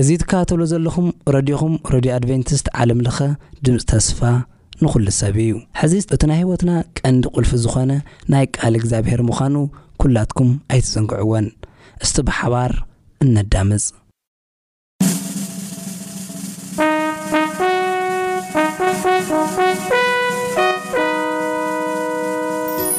እዚ ትከታተልዎ ዘለኹም ረድዮኹም ረድዮ ኣድቨንቲስት ዓለም ለኸ ድምጺ ተስፋ ንኹሉ ሰብ እዩ። ሕዚ እቲ ናይ ህይወትና ቀንዲ ቁልፊ ዝኾነ ናይ ቃል እግዚኣብሔር ምዃኑ ኩላትኩም ኣይትዘንግዕዎን። እስቲ ብሓባር እነዳምጽ።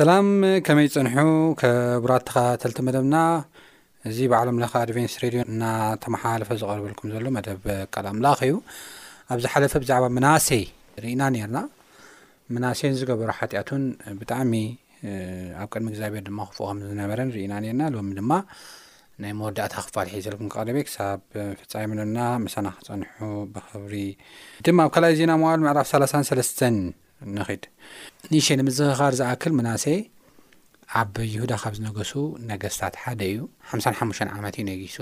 ሰላም ከመይ ዝፅንሑ ከብራት ተኸታተልቲ መደብና እዚ ብዓለም ለካ ኣድቨንስ ሬድዮ እናተመሓላለፈ ዝቀርበልኩም ዘሎ መደብ ቃል ኣምላኽ እዩ ኣብዚ ሓለፈ ብዛዕባ መናሰይ ርኢና ነርና መናሰይን ዝገበሩ ሓጢኣቱን ብጣዕሚ ኣብ ቅድሚ እግዚኣብሔር ድማ ክፉእ ከም ዝነበረን ርኢና ነርና ሎሚ ድማ ናይ መወዳእታ ክፋል ሒዘልኩም ቀሪበ ክሳብ ፍፃሜ ምንና ምሳና ክፀንሑ ብክብሪ ድማ ኣብ ካልኣይ ዜና መዋል ምዕራፍ 33 ንኺድ ንሸ ንምዝኽኻር ዝኣክል ምናሴ ኣብ ይሁዳ ካብ ዝነገሱ ነገስታት ሓደ እዩ ሓሓሙሽ ዓመት እዩ ነጊሱ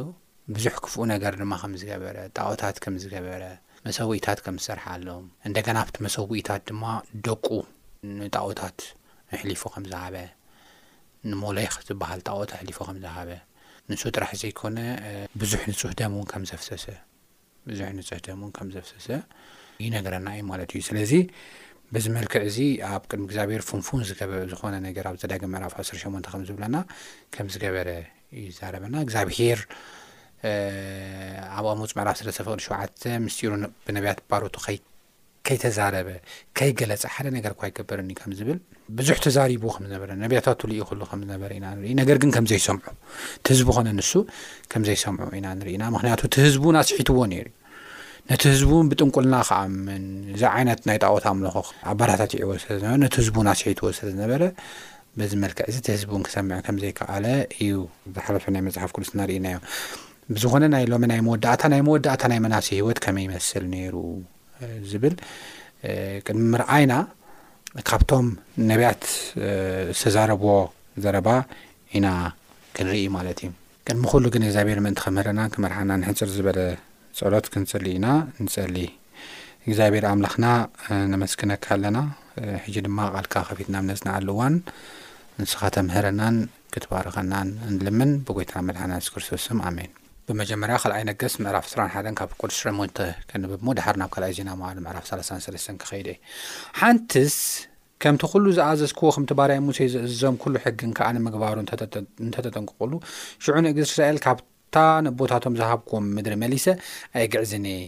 ብዙሕ ክፉእ ነገር ድማ ከም ዝገበረ፣ ጣኦታት ከም ዝገበረ፣ መሰውኢታት ከም ዝሰርሓሎም፣ እንደገና ኣብቲ መሰውኢታት ድማ ደቁ ንጣኦታት ኣሕሊፉ ከም ዝሃበ፣ ንሞሌኽ ዝበሃል ጣኦት ኣሕሊፉ ከም ዝሃበ፣ ንሱ ጥራሕ ዘይኮነ ብዙሕ ንጹህ ደም እውን ከም ዘፍሰሰ፣ ብዙሕ ንጹህ ደም እውን ከም ዘፍሰሰ ይነግረና እዩ ማለት እዩ ስለዚ በዚ መልክዕ እዚ ኣብ ቅድሚ እግዚኣብሔር ፍንፉን ዝገበ ዝኾነ ነገር ኣብ ዘዳግም ምዕራፍ 18 ከም ዝብለና ከም ዝገበረ ይዛረበና እግዚኣብሔር ኣብ ኣሞፅ ምዕራፍ ስለዝተፈቅዲ ሸውዓተ ምስጢሩ ብነቢያት ባሮቱ ከይተዛረበ ከይገለጸ ሓደ ነገር እኳ ኣይገበረን እዩ ከም ዝብል ብዙሕ ተዛሪቡ ከም ዝነበረ ነቢያታቱ ልኢኹሉ ከም ዝነበረ ኢና ንርኢ ነገር ግን ከም ዘይሰምዑ እቲ ህዝቢ ኮነ ንሱ ከም ዘይሰምዑ ኢና ንርኢና ምክንያቱ እቲ ህዝቡን ኣስሒትዎ ነይሩ እዩ ነቲ ህዝቡን ብጥንቁልና ክኣምን እዚ ዓይነት ናይ ጣዖት ኣምልኾ ኣበረታቲዕዎ ስለዝነበረ ነቲ ህዝቡን ኣስሒትዎ ስለዝነበረ በዚ መልክዕ እዚ እቲ ህዝቡን ክሰምዕ ከም ዘይከኣለ እዩ ዝሓለፈ ናይ መፅሓፍ ቅዱስ እናርእናዮ ብዝኾነ ናይ ሎሚ ናይ መወዳእታ ናይ መወዳእታ ናይ መናሲ ህይወት ከመይ ይመስል ነይሩ ዝብል ቅድሚ ምርኣይና ካብቶም ነቢያት ዝተዛረብዎ ዘረባ ኢና ክንርኢ ማለት እዩ ቅድሚ ኩሉ ግን እግዚኣብሔር ምእንቲ ከምህረናን ክመርሓና ንሕፅር ዝበለ ጸሎት ክንጽሊ ኢና ንጸሊ እግዚኣብሔር ኣምላኽና ነመስግነካ ኣለና ሕጂ ድማ ቃልካ ከፊትና ኣብ ነጽንዓሉ እዋን ንስኻ ተምህረናን ክትባርኸና ንልምን ብጎይታና መድሓና የሱስ ክርስቶስ ስም ኣሜን። ብመጀመርያ ካልኣይ ነገስት ምዕራፍ ዕስራን ሓደን ካብ ቁርዲ ሸሞንተ ከንብብ እሞ ድሓር ናብ ካልኣይ ዜና መዋዕል ምዕራፍ ሰላሳን ሰለስተን ክኸይድ እየ ሓንትስ ከምቲ ኩሉ ዝኣዘዝክዎ ከምቲ ባርያይ ሙሴ ዝእዝዞም ኩሉ ሕግን ከኣ ንምግባሩ እንተተጠንቅቁሉ ሽዑ ንእግዝቲ እስራኤል ካብታ ነቦታቶም ዝሃብክዎም ምድሪ መሊሰ ኣይግዕዝን እየ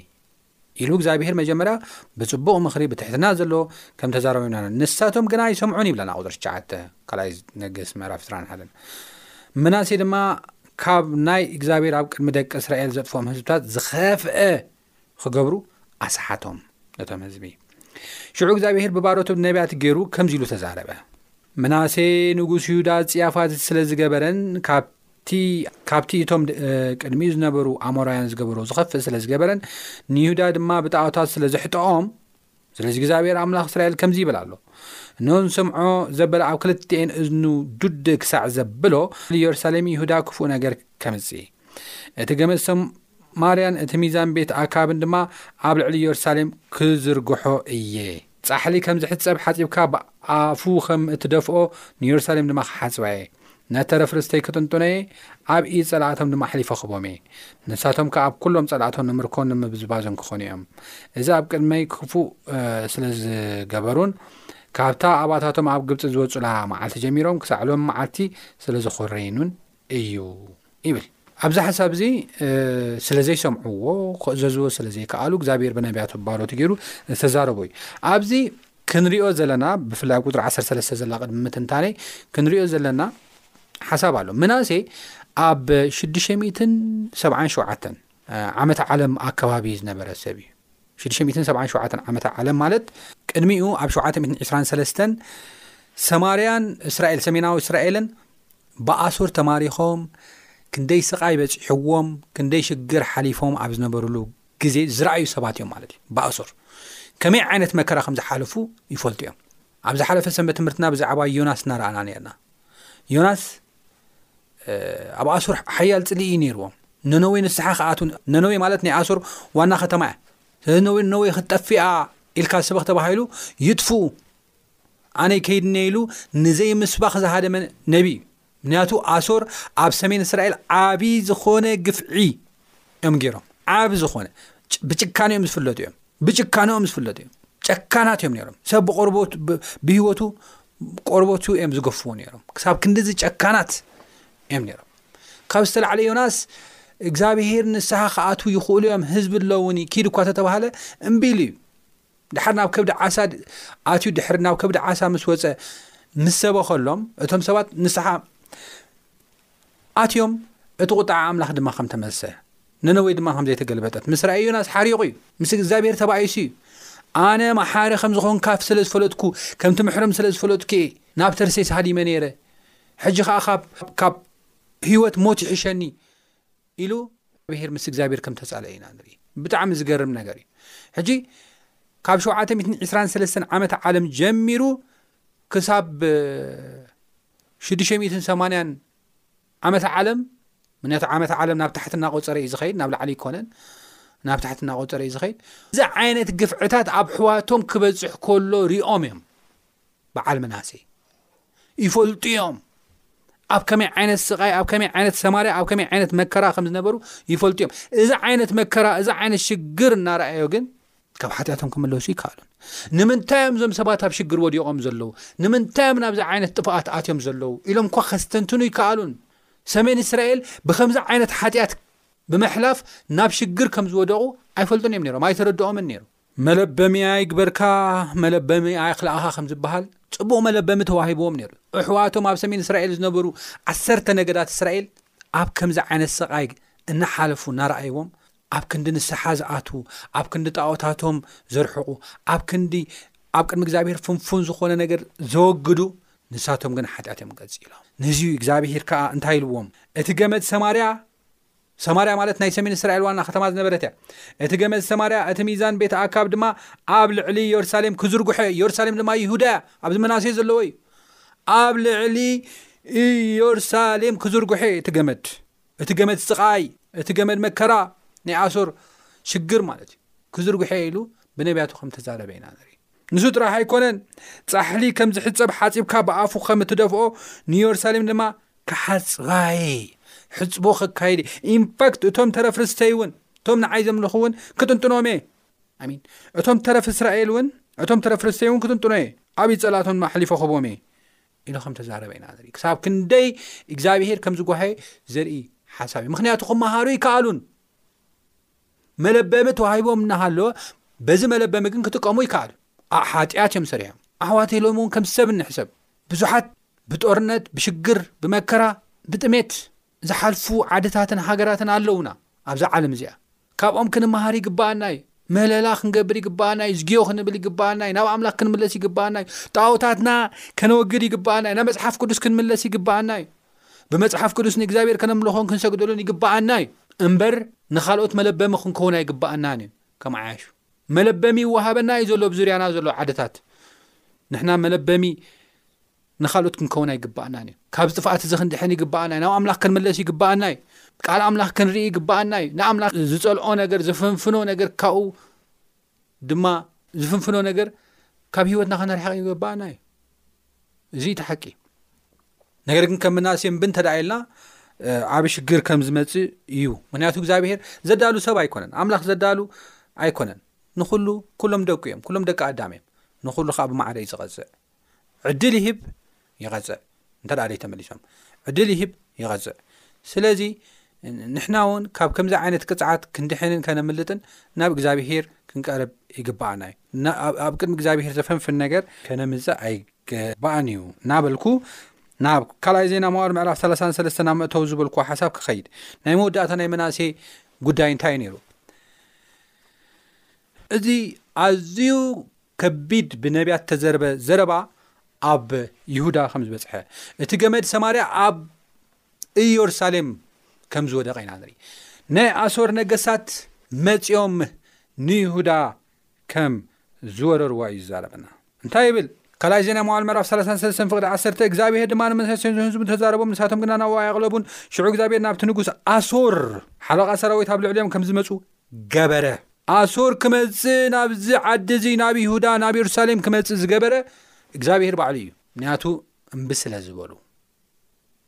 ኢሉ እግዚኣብሄር መጀመርያ ብጽቡቕ ምኽሪ ብትሕትና ዘሎ ከም ተዛረበና ንሳቶም ግና ኣይሰምዑን ይብለና ቁጽሪ ትሽዓተ ካልኣይ ነገስ ምዕራፍ ዕስራን ሓደን ምናሴ ድማ ካብ ናይ እግዚኣብሄር ኣብ ቅድሚ ደቂ እስራኤል ዘጥፍኦም ህዝብታት ዝኸፍአ ክገብሩ ኣስሓቶም ነቶም ህዝቢ ሽዑ እግዚኣብሄር ብባሮቱ ነቢያት ገይሩ ከምዚ ኢሉ ተዛረበ ምናሴ ንጉስ ይሁዳ ጽያፋት ስለ ዝገበረን ካብ እቲ ካብቲ እቶም ቅድሚኡ ዝነበሩ ኣሞራውያን ዝገበሮ ዝኸፍእ ስለ ዝገበረን ንይሁዳ ድማ ብጣዖታት ስለ ዘሕጠኦም ስለዚ እግዚኣብሔር ኣምላኽ እስራኤል ከምዚ ይብል ኣሎ እነሆ ዝሰምዖ ዘበለ ኣብ ክልትኤን እዝኑ ዱድ ክሳዕ ዘብሎ ኢየሩሳሌም ይሁዳ ክፉእ ነገር ከምጽእ እቲ ገመድ ሰማርያን እቲ ሚዛን ቤት ኣካብን ድማ ኣብ ልዕሊ ኢየሩሳሌም ክዝርግሖ እየ ጻሕሊ ከም ዚሕጸብ ሓጺብካ ብኣፉ ኸም እትደፍኦ፣ ንየሩሳሌም ድማ ኽሓጽባ እየ። ነተረፍ ርስተይ ክጥንጥኖ እየ፣ ኣብ ኢድ ጸላእቶም ድማ ኣሕሊፈ ኽህቦም እየ። ንሳቶም ከኣ ኣብ ኵሎም ጸላእቶም ንምርኮን ንምብዝባዝን ኪዀኑ እዮም። እዚ ኣብ ቅድመይ ክፉእ ስለ ዝገበሩን ካብታ ኣባታቶም ኣብ ግብጺ ዝወጹላ መዓልቲ ጀሚሮም ክሳዕ ሎሚ መዓልቲ ስለ ዘዀረዩንን፣ እዩ ይብል። ኣብዚ ሓሳብ እዚ ስለ ዘይሰምዕዎ ክእዘዝዎ ስለ ዘይከኣሉ እግዚኣብሔር ብነቢያቱ ባሮት ገይሩ ዝተዛረቦ እዩ ኣብዚ ክንሪኦ ዘለና ብፍላይ ኣብ ቁፅሪ 13 ዘላ ቅድሚ ምትንታነ ክንሪኦ ዘለና ሓሳብ ኣሎ ምናሴ ኣብ 677 ዓመተ ዓለም ኣከባቢ ዝነበረ ሰብ እዩ 677 ዓመተ ዓለም ማለት ቅድሚኡ ኣብ 723 ሰማርያን እስራኤል ሰሜናዊ እስራኤልን ብኣሱር ተማሪኾም ክንደይ ስቓይ በጺሕዎም ክንደይ ሽግር ሓሊፎም ኣብ ዝነበርሉ ግዜ ዝረኣዩ ሰባት እዮም ማለት እዩ ብኣሱር ከመይ ዓይነት መከራ ከም ዝሓለፉ ይፈልጡ እዮም ኣብ ዝሓለፈ ሰንበት ትምህርትና ብዛዕባ ዮናስ እናረኣና ነርና ዮናስ ኣብ ኣሱር ሓያል ፅልኢ እዩ ነይርዎም ነነወይ ንስሓ ክኣት ነነወይ ማለት ናይ ኣሱር ዋና ከተማ እያ ስለዚ ነወይ ክትጠፊኣ ኢልካ ስበክ ተባሂሉ ይጥፉ ኣነ ይከይድኔ ኢሉ ንዘይምስባኽ ዝሃደመ ነቢ እዩ ምክንያቱ ኣሶር ኣብ ሰሜን እስራኤል ዓብዪ ዝኾነ ግፍዒ እዮም ገይሮም ዓብ ዝኾነ ብጭካነ እዮም ዝፍለጡ እዮም ብጭካነኦም ዝፍለጡ እዮም ጨካናት እዮም ነሮም ሰብ ብቆርቦት ብሂወቱ ቆርቦቱ እዮም ዝገፍዎ ነሮም ክሳብ ክንዲዚ ጨካናት እዮም ነሮም ካብ ዝተላዕለ ዮናስ እግዚኣብሄር ንስሓ ክኣትዉ ይኽእሉ እዮም ህዝቢ ኣለውኒ ኪድ እኳ ተተባሃለ እምቢኢሉ እዩ ድሓር ናብ ከብዲ ዓሳ ኣትዩ ድሕሪ ናብ ከብዲ ዓሳ ምስ ወፀ ምስ ሰበ ከሎም እቶም ሰባት ንስሓ ኣትዮም እቲ ቁጣዓ ኣምላኽ ድማ ከም ተመልሰ ነነወይ ድማ ከም ዘይተገልበጠት ምስ ራእይ ዮናስ ሓሪቑ እዩ ምስ እግዚኣብሔር ተባኢሱ እዩ ኣነ መሓሪ ከም ዝኾንካፍ ስለ ዝፈለጥኩ ከምቲ ምሕርም ስለ ዝፈለጥኩ እየ ናብ ተርሴስ ሃዲመ ነይረ ሕጂ ከዓ ካብ ህይወት ሞት ይሕሸኒ ኢሉ ብሄር ምስ እግዚኣብሔር ከም ተጻልኤ ኢና ንርኢ ብጣዕሚ ዝገርም ነገር እዩ ሕጂ ካብ ሸውዓተ ሚእትን ዕስራን ሰለስተን ዓመተ ዓለም ጀሚሩ ክሳብ ሽዱሽተ ሚእትን ሰማንያን ዓመተ ዓለም ምክንያቱ ዓመተ ዓለም ናብ ታሕቲ እናቆፀረ እዩ ዝኸይድ ናብ ላዕሊ ይኮነን ናብ ታሕቲ እናቆፀረ እዩ ዝኸይድ እዚ ዓይነት ግፍዕታት ኣብ ሕዋቶም ክበፅሕ ከሎ ሪኦም እዮም በዓል ምናሴ ይፈልጡ እዮም ኣብ ከመይ ዓይነት ስቃይ ኣብ ከመይ ዓይነት ሰማርያ ኣብ ከመይ ዓይነት መከራ ከም ዝነበሩ ይፈልጡ እዮም እዚ ዓይነት መከራ እዚ ዓይነት ሽግር እናረኣዮ ግን ካብ ሓጢኣቶም ክምለሱ ይከኣሉን ንምንታይ እዮም እዞም ሰባት ኣብ ሽግር ወዲቖም ዘለዉ ንምንታይ እዮም ናብዚ ዓይነት ጥፍኣት ኣትዮም ዘለዉ ኢሎም እኳ ከስተንትኑ ይከኣሉን ሰሜን እስራኤል ብከምዚ ዓይነት ሓጢኣት ብምሕላፍ ናብ ሽግር ከም ዝወደቑ ኣይፈልጡን እዮም ነሮም ኣይተረድኦምን ነይሩ መለበሚኣ ይግበርካ መለበሚኣ ይኽላእኻ ከም ዝበሃል ጽቡቕ መለበሚ ተዋሂብዎም ነይሩ እሕዋቶም ኣብ ሰሜን እስራኤል ዝነበሩ ዓሰርተ ነገዳት እስራኤል ኣብ ከምዚ ዓይነት ስቓይ እናሓለፉ እናረኣይዎም ኣብ ክንዲ ንስሓ ዝኣትዉ ኣብ ክንዲ ጣዖታቶም ዘርሕቑ ኣብ ክንዲ ኣብ ቅድሚ እግዚኣብሄር ፍንፉን ዝኾነ ነገር ዘወግዱ ንሳቶም ግን ሓጢኣት እዮም ቀጺሎም ነዚ እግዚኣብሄር ከዓ እንታይ ኢልዎም እቲ ገመድ ሰማርያ ሰማርያ ማለት ናይ ሰሜን እስራኤል ዋና ከተማ ዝነበረት እያ። እቲ ገመድ ሰማርያ፣ እቲ ሚዛን ቤት ኣካብ ድማ ኣብ ልዕሊ የሩሳሌም ክዝርግሖ እዩ። የሩሳሌም ድማ ይሁዳ እያ፣ ኣብዚ መናሴ ዘለዎ እዩ። ኣብ ልዕሊ ኢዮርሳሌም ክዝርግሖ እዩ እቲ ገመድ እቲ ገመድ ስቓይ እቲ ገመድ መከራ ናይ ኣሶር ሽግር ማለት እዩ ክዝርግሖ ኢሉ ብነቢያቱ ከም ተዛረበ ኢና ንርኢ ንሱ ጥራሕ ኣይኰነን፣ ጻሕሊ ከም ዚሕጸብ ሓጺብካ ብኣፉ ኸም እትደፍኦ፣ ንየሩሳሌም ድማ ክሓጽባ እየ፣ ሕጽቦ ኸካይድ እየ። ኢንፋክት እቶም ተረፍ ርስተይ እውን፣ እቶም ንዓይ ዘምልኹ እውን ክጥንጥኖም እየ። ኣሜን። እቶም ተረፍ እስራኤል እውን፣ እቶም ተረፍ ርስተይ እውን ክጥንጥኖ እየ፣ ኣብ ኢድ ጸላእቶም ድማ ኣሕሊፈ ኽህቦም እየ ኢሉ ከም ተዛረበ ኢና ንርኢ። ክሳብ ክንደይ እግዚኣብሄር ከም ዝጓሃየ ዘርኢ ሓሳብ እዩ። ምኽንያቱ ክመሃሩ ይከኣሉን። መለበሚ ተዋሂቦም እናሃለወ በዚ መለበሚ ግን ክጥቀሙ ይከኣሉ ኣ ሓጢኣት እዮም ሰሪሖም ኣሕዋት ሎም እውን ከም ሰብ እንሕሰብ ብዙሓት ብጦርነት ብሽግር ብመከራ ብጥሜት ዝሓልፉ ዓድታትን ሃገራትን ኣለዉና ኣብዚ ዓለም እዚኣ ካብኦም ክንምሃር ይግበኣና እዩ ምህለላ ክንገብር ይግበኣና እዩ ዝግዮ ክንብል ይግበኣና እዩ ናብ ኣምላኽ ክንምለስ ይግበኣና እዩ ጣውታትና ከነወግድ ይግበኣና እዩ ናብ መፅሓፍ ቅዱስ ክንምለስ ይግበኣና እዩ ብመጽሓፍ ቅዱስ ንእግዚኣብሔር ከነምልኾን ክንሰግደሉን ይግብኣና እዩ እምበር ንኻልኦት መለበሚ ክንከውን ኣይግብኣናን እዩ ከም ዓያሹ መለበሚ ይወሃበና እዩ ዘሎ ብዙርያና ዘሎ ዓድታት ንሕና መለበሚ ንኻልኦት ክንከውን ኣይግብኣናን እዩ ካብ ዝጥፍኣት እዚ ክንድሐን ይግብኣና እዩ ናብ ኣምላኽ ክንምለስ ይግብኣና እዩ ቃል ኣምላኽ ክንርኢ ይግብኣና እዩ ንኣምላኽ ዝጸልኦ ነገር ዝፍንፍኖ ነገር ካብኡ ድማ ዝፍንፍኖ ነገር ካብ ሂወትና ከነርሕቕ ይገባኣና እዩ እዚ እቲ ሓቂ ነገር ግን ከም መናእሰዮም ብን ተዳኢልና ዓብ ሽግር ከም ዝመፅእ እዩ ምክንያቱ እግዚኣብሄር ዘዳሉ ሰብ ኣይኮነን ኣምላኽ ዘዳሉ ኣይኮነን ንኩሉ ኩሎም ደቁ እዮም ኩሎም ደቂ ኣዳም እዮም ንኩሉ ከዓ ብማዕረ እዩ ዝቐፅዕ ዕድል ይህብ ይቐፅዕ እንተ ደኣ ዘይተመሊሶም ዕድል ይህብ ይቐፅዕ ስለዚ ንሕና እውን ካብ ከምዚ ዓይነት ቅፅዓት ክንድሕንን ከነምልጥን ናብ እግዚኣብሄር ክንቀርብ ይግባኣና እዩ ኣብ ቅድሚ እግዚኣብሄር ዘፈንፍን ነገር ከነምፅእ ኣይገባእን እዩ እናበልኩ ናብ ካልኣይ ዜና መዋር ምዕራፍ 33 ናብ መእተው ዝበልኩ ሓሳብ ክኸይድ ናይ መወዳእታ ናይ መናእሰ ጉዳይ እንታይ እዩ ነይሩ እዚ ኣዝዩ ከቢድ ብነብያት እተዘርበ ዘረባ ኣብ ይሁዳ ከም ዝበጽሐ፣ እቲ ገመድ ሰማርያ ኣብ እዮርሳሌም ከም ዝወደቐ ኢና ንርኢ። ናይ ኣሶር ነገሳት መጺኦም ንይሁዳ ከም ዝወረርዋ እዩ ዝዛረበና። እንታይ ይብል? ካልኣይ ዜና መዋዕል ምዕራፍ ሰላሳን ሰለስተን ፍቕዲ ዓሰርተ እግዚኣብሄር ድማ ንመንሰዮን ንህዝቡን ተዛረቦም፣ ንሳቶም ግና ናብኡ ኣየቕለቡን። ሽዑ እግዚኣብሄር ናብቲ ንጉስ ኣሶር ሓለቓ ሰራዊት ኣብ ልዕሊኦም ከም ዝመጹ ገበረ። ኣሶር ክመጽእ ናብዚ ዓዲ እዚ ናብ ይሁዳ ናብ የሩሳሌም ክመጽእ ዝገበረ እግዚኣብሄር ባዕሉ እዩ። ምክንያቱ እምቢ ስለ ዝበሉ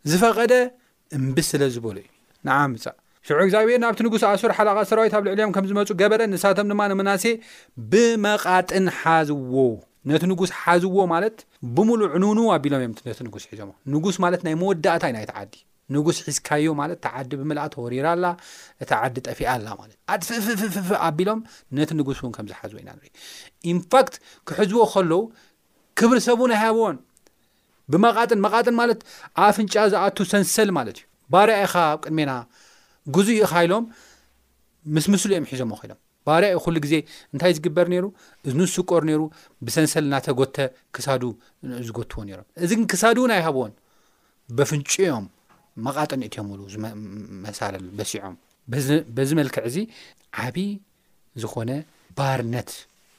ዝፈቐደ እምቢ ስለ ዝበሉ እዩ ንዓ ምጻእ። ሽዑ እግዚኣብሄር ናብቲ ንጉስ ኣሶር ሓላቓ ሰራዊት ኣብ ልዕሊኦም ከም ዝመጹ ገበረ፣ ንሳቶም ድማ ንምናሴ ብመቓጥን ሓዝዎ። ነቲ ንጉስ ሓዝዎ ማለት ብሙሉ ዕንውንው ኣቢሎም እዮም ነቲ ንጉስ ሒዞሞ። ንጉስ ማለት ናይ መወዳእታ እዩ ናይቲ ዓዲ። ንጉስ ሒዝካዮ ማለት እታ ዓዲ ብምልኣ ተወሪራ ኣላ፣ እታ ዓዲ ጠፊኣ ኣላ ማለት ኣድፍፍፍፍፍ ኣቢሎም ነቲ ንጉስ እውን ከም ዝሓዝዎ ኢና ንርኢ። ኢንፋክት ክሕዝዎ ከለዉ ክብሪ ሰብ እውን ኣይሃብዎን። ብመቓጥን መቓጥን ማለት ኣፍንጫ ዝኣቱ ሰንሰል ማለት እዩ። ባርያ ኢኻ ኣብ ቅድሜና ግዙእ ኢኻ ኢሎም ምስ ምስሉ እዮም ሒዞሞ ኮይኖም። ባርያ እዩ ኩሉ ግዜ እንታይ ዝግበር ነይሩ እዝኑ ዝስቆር ነይሩ ብሰንሰል እናተጎተ ክሳዱ ዝጎትዎ ነይሮም። እዚ ግን ክሳዱ እውን ኣይሃብዎን። በፍንጭኦም መቓጥን እትዮምሉ መሳልል በሲዖም። በዚ መልክዕ እዚ ዓቢ ዝኾነ ባርነት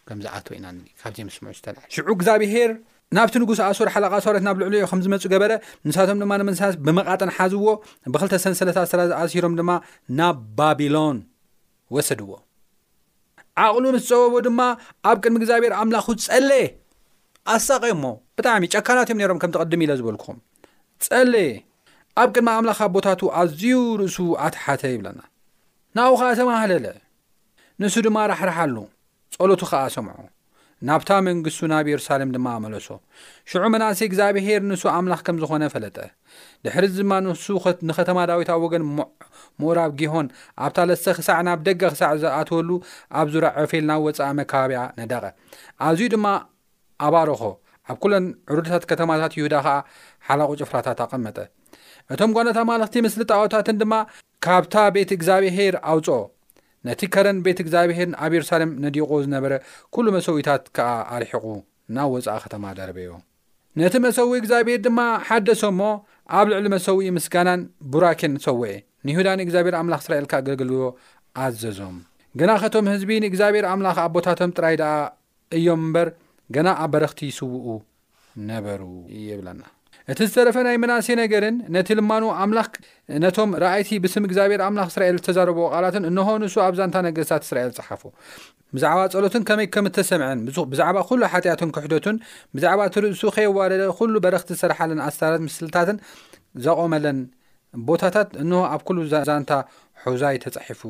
ከም ዝኣትወ ኢና ካብ ጀምስ ምዑዝ ዝተላዕል። ሽዑ እግዚኣብሄር ናብቲ ንጉስ ኣሶር ሓለቓ ሰራዊት ናብ ልዕሊኡ ከም ዝመጹ ገበረ፣ ንሳቶም ድማ ንምንሳስ ብመቓጥን ሓዝዎ፣ ብኽልተ ሰንሰለታት ኣሲሮም ድማ ናብ ባቢሎን ወሰድዎ። ዓቕሉ ምስ ጸበቦ ድማ ኣብ ቅድሚ እግዚኣብሔር ኣምላኹ ጸለየ። ኣሳቐዮሞ ብጣዕሚ ጨካናት እዮም ነይሮም ከምቲ ቅድም ኢለ ዝበልኩኹም። ጸለየ ኣብ ቅድሚ ኣምላኽ ኣቦታቱ ኣዝዩ ርእሱ ኣትሓተ ይብለና። ናብኡ ኸኣ ተማህለለ። ንሱ ድማ ራሕርሓሉ። ጸሎቱ ኸኣ ሰምዖ፣ ናብታ መንግስቱ ናብ የሩሳሌም ድማ ኣመለሶ። ሽዑ መናእሰይ እግዚኣብሄር ንሱ ኣምላኽ ከም ዝዀነ ፈለጠ። ድሕርዚ ድማ ንሱ ንኸተማ ዳዊት ኣብ ወገን ምዕራብ ጊሆን ኣብታ ለሰ ኽሳዕ ናብ ደገ ኽሳዕ ዝኣትወሉ ኣብ ዙርያ ዖፌል ናብ ወጻኢ መካበብያ ነደቐ። ኣዝዩ ድማ ኣባረኾ፣ ኣብ ኵለን ዕሩድታት ከተማታት ይሁዳ ኸኣ ሓላቑ ጭፍራታት ኣቐመጠ። እቶም ጓናት ኣማልኽቲ ምስሊ ጣኦታትን ድማ ካብታ ቤት እግዚኣብሄር ኣውጽኦ፣ ነቲ ከረን ቤት እግዚኣብሄርን ኣብ የሩሳሌም ነዲቑዎ ዝነበረ ኵሉ መሰውኢታት ከኣ ኣርሒቑ ናብ ወጻኢ ኸተማ ደርበዮ። ነቲ መሰውኢ እግዚኣብሄር ድማ ሓደሶ እሞ፣ ኣብ ልዕሊ መሰውኢ ምስጋናን ቡራኬን ሰውኤ። ንይሁዳ ንእግዚኣብሄር ኣምላኽ እስራኤል ከገልግልዎ ኣዘዞም። ግናኸ እቶም ህዝቢ ንእግዚኣብሄር ኣምላኽ ኣቦታቶም ጥራይ ደኣ እዮም እምበር፣ ገና ኣብ በረኽቲ ይስውኡ ነበሩ ይብለና። እቲ ዝተረፈ ናይ ምናሴ ነገርን ነቲ ልማኖ ኣምላኽ ነቶም ራእይቲ ብስም እግዚኣብሔር ኣምላኽ እስራኤል ዝተዛረቦ ቃላትን እንሆ ንሱ ኣብ ዛንታ ነገስታት እስራኤል ጸሓፎ። ብዛዕባ ጸሎትን ከመይ ከም እተሰምዐን ብዛዕባ ኩሉ ሓጢኣቱን ክሕደቱን ብዛዕባ እቲ ርእሱ ከየዋረደ ኩሉ በረኽቲ ዝሰርሓለን ኣስታራት ምስልታትን ዘቆመለን ቦታታት እንሆ ኣብ ኩሉ ዛንታ ሑዛይ ተጻሒፉ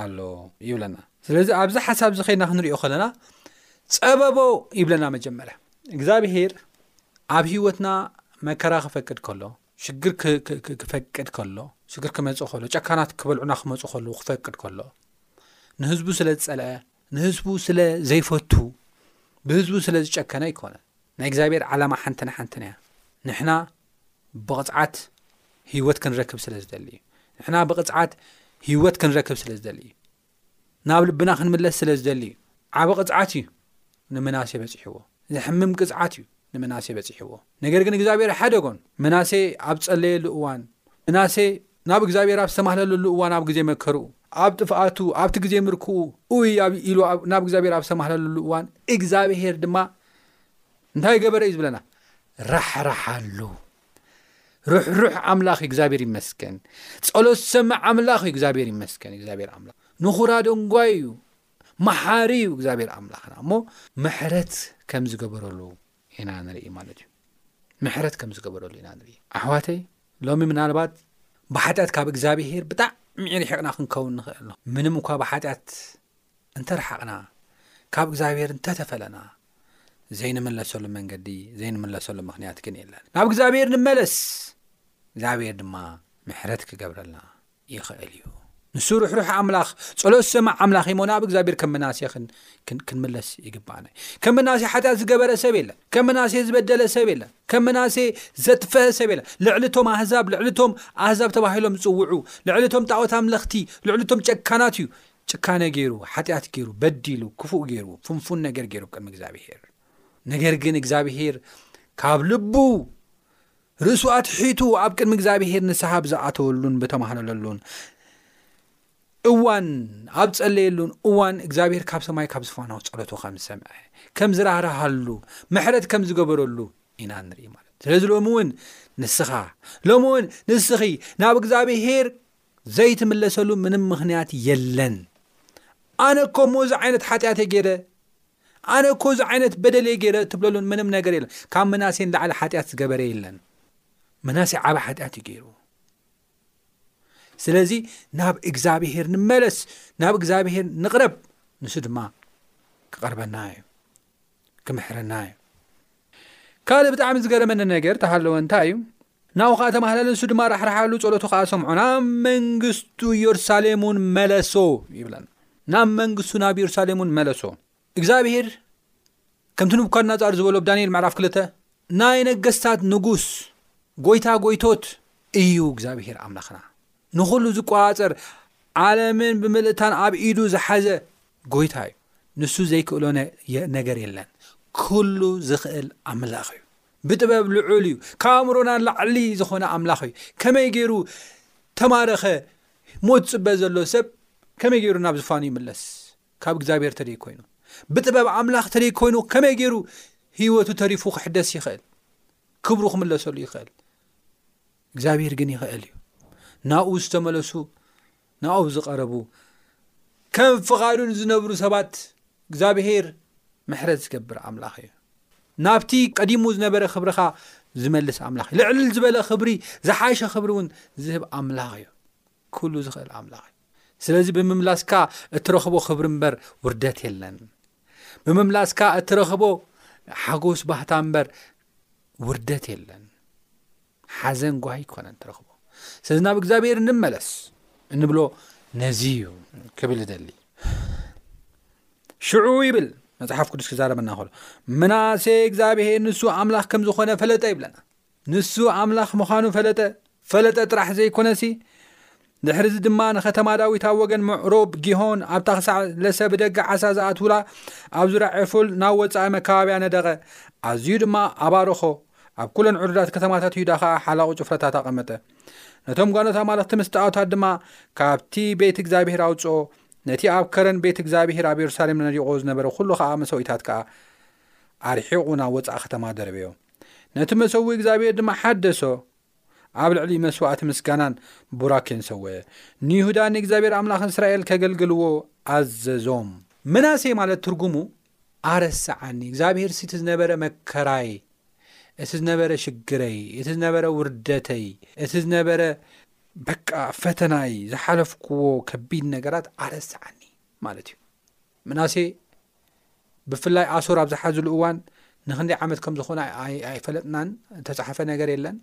ኣሎ ይብለና ስለዚ ኣብዚ ሓሳብ ዚ ከይና ክንሪኦ ከለና ፀበቦ ይብለና መጀመርያ እግዚኣብሄር ኣብ ሂወትና መከራ ክፈቅድ ከሎ ሽግር ክፈቅድ ከሎ ሽግር ክመፅ ከሎ ጨካናት ክበልዑና ክመፁ ከለዉ ክፈቅድ ከሎ ንህዝቡ ስለ ዝፀልአ ንህዝቡ ስለ ዘይፈቱ ብህዝቡ ስለ ዝጨከነ ኣይኮነን ናይ እግዚኣብሔር ዓላማ ሓንትን ሓንትን እያ ንሕና ብቕጽዓት ህይወት ክንረክብ ስለ ዝደሊ እዩ ንሕና ብቕጽዓት ህይወት ክንረክብ ስለ ዝደሊ እዩ ናብ ልብና ክንምለስ ስለ ዝደሊ እዩ ዓብ ቕጽዓት እዩ ንምናሴ በጺሕዎ ዘሕምም ቅጽዓት እዩ ንምናሴ በጺሕዎ ነገር ግን እግዚኣብሔር ሓደጎን ምናሴ ኣብ ጸለየሉ እዋን ምናሴ ናብ እግዚኣብሔር ኣብ ዝተማህለለሉ እዋን ኣብ ግዜ መከርኡ ኣብ ጥፍኣቱ ኣብቲ ግዜ ምርክኡ ኡይ ኢሉ ናብ እግዚኣብሔር ኣብ ዝተማህለለሉ እዋን እግዚኣብሔር ድማ እንታይ ገበረ እዩ ዝብለና ራሕራሕ ኣሎ ርሕሩሕ ኣምላኽ እግዚኣብሔር ይመስገን ጸሎት ዝሰምዕ ኣምላኽ እዩ እግዚኣብሔር ይመስገን እግዚኣብሔር ኣምላኽ ንኹራ ደንጓይ እዩ መሓሪ እዩ እግዚኣብሔር ኣምላኽና እሞ ምሕረት ከም ዝገበረሉ ኢና ንርኢ ማለት እዩ ምሕረት ከም ዝገበረሉ ኢና ንርኢ ኣሕዋተይ ሎሚ ምናልባት ብሓጢኣት ካብ እግዚኣብሄር ብጣዕሚ ርሒቕና ክንከውን ንኽእል ምንም እኳ ብሓጢኣት እንተረሓቕና ካብ እግዚኣብሄር እንተተፈለና ዘይንምለሰሉ መንገዲ ዘይንምለሰሉ ምኽንያት ግን የለን ናብ እግዚኣብሔር ንመለስ እግዚኣብሔር ድማ ምሕረት ክገብረልና ይኽእል እዩ ንሱ ርሕሩሕ ኣምላኽ ጸሎት ዝሰማዕ ኣምላኽ እሞ ናብ እግዚኣብሔር ከም መናሴ ክንምለስ ይግባኣና ከም መናሴ ሓጢኣት ዝገበረ ሰብ የለን ከም መናሴ ዝበደለ ሰብ የለን ከም መናሴ ዘጥፈሀ ሰብ የለን ልዕሊ ቶም ኣህዛብ ልዕሊ ቶም ኣህዛብ ተባሂሎም ዝፅውዑ ልዕሊ ቶም ጣዖት ኣምለኽቲ ልዕሊ ቶም ጨካናት እዩ ጭካነ ገይሩ፣ ሓጢኣት ገይሩ፣ በዲሉ፣ ክፉእ ገይሩ፣ ፍንፉን ነገር ገይሩ ኣብ ቅድሚ እግዚኣብሄር። ነገር ግን እግዚኣብሄር ካብ ልቡ ርእሱ ኣትሒቱ ኣብ ቅድሚ እግዚኣብሄር ንስሓ ብዝኣተወሉን ብተማህለለሉን እዋን ኣብ ጸለየሉን እዋን እግዚኣብሄር ካብ ሰማይ ካብ ዝፋናው ጸሎቱ ከም ዝሰምዐ ከም ዝራህርሃሉ ምሕረት ከም ዝገበረሉ ኢና ንርኢ ማለት ስለዚ ሎሚ እውን ንስኻ ሎሚ እውን ንስኺ ናብ እግዚኣብሄር ዘይትምለሰሉ ምንም ምኽንያት የለን። ኣነ እኮ እሞ እዚ ዓይነት ሓጢኣት እየ ገይረ፣ ኣነ እኮ እዚ ዓይነት በደል እየ ገይረ እትብለሉን ምንም ነገር የለን። ካብ ምናሴ ንላዕሊ ሓጢኣት ዝገበረ የለን። ምናሴ ዓበ ሓጢኣት እዩ ገይሩ። ስለዚ ናብ እግዚኣብሄር ንመለስ ናብ እግዚኣብሄር ንቕረብ ንሱ ድማ ክቐርበና እዩ ክምሕረና እዩ ካልእ ብጣዕሚ ዝገረመኒ ነገር ተሃለወ እንታይ እዩ ናሁ ከኣ ተማህለለ ንሱ ድማ ራሕራሓሉ ጸሎቱ ከኣ ሰምዖና መንግስቱ ኢየሩሳሌሙን መለሶ ይብለና ናብ መንግስቱ ናብ ኢየሩሳሌሙን መለሶ እግዚኣብሔር ከምቲ ንቡካድናጻር ዝበሎ ብ ዳንኤል ምዕራፍ ክልተ ናይ ነገስታት ንጉስ ጎይታ ጎይቶት እዩ እግዚኣብሔር ኣምላኽና ንኹሉ ዝቆጻጸር ዓለምን ብምልእታን ኣብ ኢዱ ዝሓዘ ጎይታ እዩ ንሱ ዘይክእሎ ነገር የለን ኩሉ ዝኽእል ኣምላኽ እዩ ብጥበብ ልዑል እዩ ካብ ኣእምሮና ላዕሊ ዝኾነ ኣምላኽ እዩ ከመይ ገይሩ ተማረኸ ሞት ፅበ ዘሎ ሰብ ከመይ ገይሩ ናብ ዝፋኑ ይምለስ ካብ እግዚኣብሔር ተደይ ኮይኑ ብጥበብ ኣምላኽ ተደይ ኮይኑ ከመይ ገይሩ ህይወቱ ተሪፉ ክሕደስ ይኽእል ክብሩ ክምለሰሉ ይኽእል እግዚኣብሔር ግን ይኽእል እዩ ናብኡ ዝተመለሱ ናብኡ ዝቐረቡ ከም ፍቓዱ ንዝነብሩ ሰባት እግዚኣብሄር ምሕረት ዝገብር ኣምላኽ እዩ ናብቲ ቀዲሙ ዝነበረ ክብርኻ ዝመልስ ኣምላኽ እዩ ልዕልል ዝበለ ክብሪ ዝሓሸ ክብሪ እውን ዝህብ ኣምላኽ እዩ ኩሉ ዝኽእል ኣምላኽ እዩ ስለዚ ብምምላስካ እትረኽቦ ክብሪ እምበር ውርደት የለን ብምምላስካ እትረኽቦ ሓጎስ ባህታ እምበር ውርደት የለን ሓዘን ጓሂ ክኾነን ትረኽቦ ስለዚ ናብ እግዚኣብሔር ንመለስ እንብሎ ነዚ እዩ ክብል እደሊ ሽዑ ይብል መፅሓፍ ቅዱስ ክዛረበና ከሎ ምናሴ እግዚኣብሄር ንሱ ኣምላኽ ከም ዝኾነ ፈለጠ ይብለና ንሱ ኣምላኽ ምዃኑ ፈለጠ ፈለጠ ጥራሕ ዘይኮነሲ ድሕሪዚ ድማ ንከተማ ዳዊት ኣብ ወገን ምዕሩብ ጊሆን ኣብታ ክሳዕ ለሰ ብደገ ዓሳ ዝኣትውላ ኣብ ዙርያ ዔፉል ናብ ወጻኢ መካባብያ ነደቐ፣ ኣዝዩ ድማ ኣባረኾ፣ ኣብ ኩለን ዕዱዳት ከተማታት ይሁዳ ኸኣ ሓላቑ ጭፍራታት ኣቐመጠ። ነቶም ጓኖት ኣማልኽቲ ምስ ጣኦታት ድማ ካብቲ ቤት እግዚኣብሄር ኣውጽኦ፣ ነቲ ኣብ ከረን ቤት እግዚኣብሄር ኣብ የሩሳሌም ነዲቖ ዝነበረ ኩሉ ኸኣ መሰውኢታት ከኣ ኣርሒቑ ናብ ወጻኢ ከተማ ደርበዮ፣ ነቲ መሰውኢ እግዚኣብሄር ድማ ሓደሶ። ኣብ ልዕሊ መስዋእቲ ምስጋናን ቡራኬን ሰወየ። ንይሁዳ ንእግዚኣብሔር ኣምላኽ እስራኤል ከገልግልዎ ኣዘዞም። ምናሴ ማለት ትርጉሙ ኣረሰዓኒ፣ እግዚኣብሔርሲ እቲ ዝነበረ መከራይ፣ እቲ ዝነበረ ሽግረይ፣ እቲ ዝነበረ ውርደተይ፣ እቲ ዝነበረ በቃ ፈተናይ፣ ዝሓለፍኩዎ ከቢድ ነገራት ኣረሰዓኒ ማለት እዩ። ምናሴ ብፍላይ ኣሶር ኣብ ዝሓዝሉ እዋን ንክንደይ ዓመት ከም ዝኾነ ኣይፈለጥናን፣ እተጻሓፈ ነገር የለን።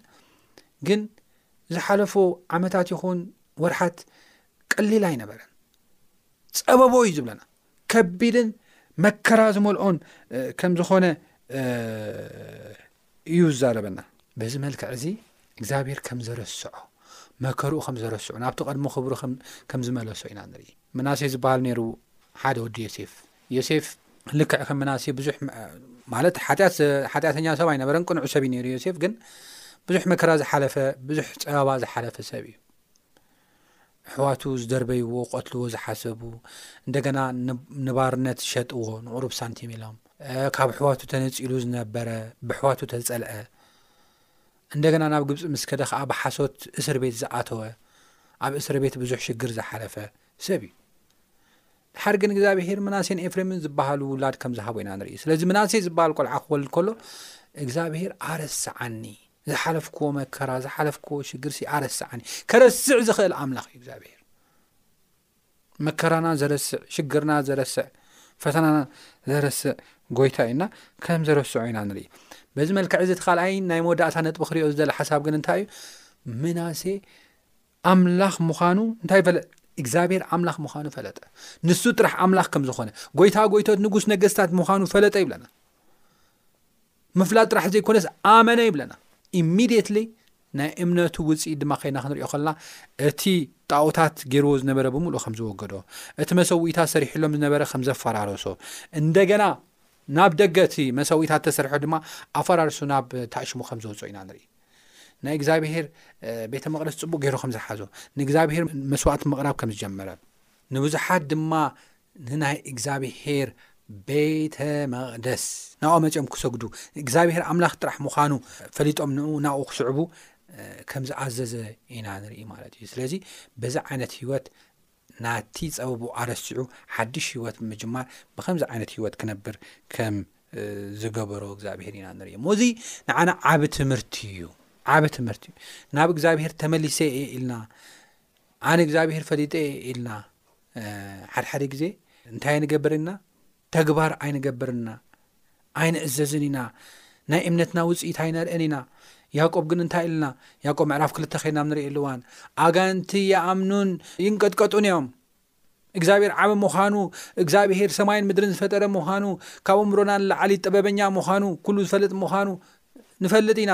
ግን ዝሓለፉ ዓመታት ይኹን ወርሓት ቀሊል ኣይነበረን። ጸበቦ እዩ ዝብለና ከቢድን መከራ ዝመልኦን ከም ዝኾነ እዩ ዝዛረበና። በዚ መልክዕ እዚ እግዚኣብሔር ከም ዘረስዖ፣ መከርኡ ከም ዘረስዑ፣ ናብቲ ቀድሞ ክብሩ ከም ዝመለሶ ኢና ንርኢ። ምናሴ ዝበሃል ነይሩ ሓደ ወዲ ዮሴፍ። ዮሴፍ ልክዕ ከም ምናሴ ብዙሕ ማለት ሓጢኣተኛ ሰብ ኣይነበረን፣ ቅኑዕ ሰብ እዩ ነይሩ ዮሴፍ ግን ብዙሕ መከራ ዝሓለፈ ብዙሕ ፀበባ ዝሓለፈ ሰብ እዩ። ኣሕዋቱ ዝደርበይዎ ክቀትልዎ ዝሓሰቡ እንደገና ንባርነት ዝሸጥዎ ንቁሩብ ሳንቲም ኢሎም ካብ ኣሕዋቱ ተነጺሉ ዝነበረ ብኣሕዋቱ ተዝጸልዐ እንደገና ናብ ግብጺ ምስ ከደ ከኣ ብሓሶት እስር ቤት ዝኣተወ ኣብ እስር ቤት ብዙሕ ሽግር ዝሓለፈ ሰብ እዩ ድሓር ግን እግዚኣብሄር ምናሴን ኤፍሬምን ዝበሃሉ ውላድ ከም ዝሃቦ ኢና ንርኢ ስለዚ ምናሴ ዝበሃል ቆልዓ ክወልድ ከሎ እግዚኣብሄር ኣረስዓኒ ዝሓለፍክዎ መከራ ዝሓለፍክዎ ሽግርሲ ኣረስዓኒ ከረስዕ ዝኽእል ኣምላኽ እዩ እግዚኣብሔር መከራና ዘረስዕ ሽግርና ዘረስዕ ፈተናና ዘረስዕ ጎይታ እዩና ከም ዘረስዑ ኢና ንርኢ በዚ መልክዕ እዚ እቲ ካልኣይ ናይ መወዳእታ ነጥቢ ክሪኦ ዝደለ ሓሳብ ግን እንታይ እዩ ምናሴ ኣምላኽ ምዃኑ እንታይ ፈለ እግዚኣብሔር ኣምላኽ ምዃኑ ፈለጠ። ንሱ ጥራሕ ኣምላኽ ከም ዝኾነ፣ ጎይታ ጎይቶት ንጉስ ነገስታት ምዃኑ ፈለጠ ይብለና። ምፍላጥ ጥራሕ ዘይኮነስ ኣመነ ይብለና። ኢሚድየትሊ ናይ እምነቱ ውፅኢት ድማ ከይና ክንሪኦ ከለና እቲ ጣኦታት ገይርዎ ዝነበረ ብምሉእ ከም ዝወገዶ እቲ መሰዊኢታት ሰሪሕሎም ዝነበረ ከም ዘፈራረሶ እንደገና ናብ ደገ እቲ መሰዊኢታት ተሰርሖ ድማ ኣፈራርሱ ናብ ታእሽሙ ከም ዘውፅኦ ኢና ንርኢ ናይ እግዚኣብሄር ቤተ መቕደስ ጽቡቕ ገይሩ ከም ዝሓዞ ንእግዚኣብሄር መስዋእቲ ምቕራብ ከም ዝጀመረ ንብዙሓት ድማ ንናይ እግዚኣብሄር ቤተ መቕደስ ናብኦ መጺኦም ክሰግዱ እግዚኣብሄር ኣምላኽ ጥራሕ ምዃኑ ፈሊጦም ን ናብኡ ክስዕቡ ከም ዝኣዘዘ ኢና ንርኢ ማለት እዩ ስለዚ በዚ ዓይነት ህይወት ናቲ ጸበቡ ኣረሲዑ ሓድሽ ህይወት ብምጅማር ብከምዚ ዓይነት ህይወት ክነብር ከም ዝገበሮ እግዚኣብሄር ኢና ንርኢ እሞ እዚ ንዓና ዓቢ ትምህርቲ እዩ ዓቢ ትምህርቲ እዩ ናብ እግዚኣብሄር ተመሊሰ እየ ኢልና ኣነ እግዚኣብሄር ፈሊጠ እየ ኢልና ሓድሓደ ግዜ እንታይ ንገብር ኢና ተግባር ኣይንገብርን ኢና፣ ኣይንእዘዝን ኢና፣ ናይ እምነትና ውጽኢት ኣይነርእን ኢና። ያእቆብ ግን እንታይ ኢሉና? ያእቆብ ምዕራፍ ክልተ ከድና ኣብ ንርእየሉ እዋን፣ ኣጋንንቲ ይኣምኑን ይንቀጥቀጡን እዮም። እግዚኣብሔር ዓቢ ምዃኑ፣ እግዚኣብሔር ሰማይን ምድርን ዝፈጠረ ምዃኑ፣ ካብ እምሮና ንላዕሊ ጥበበኛ ምዃኑ፣ ኩሉ ዝፈልጥ ምዃኑ ንፈልጥ ኢና።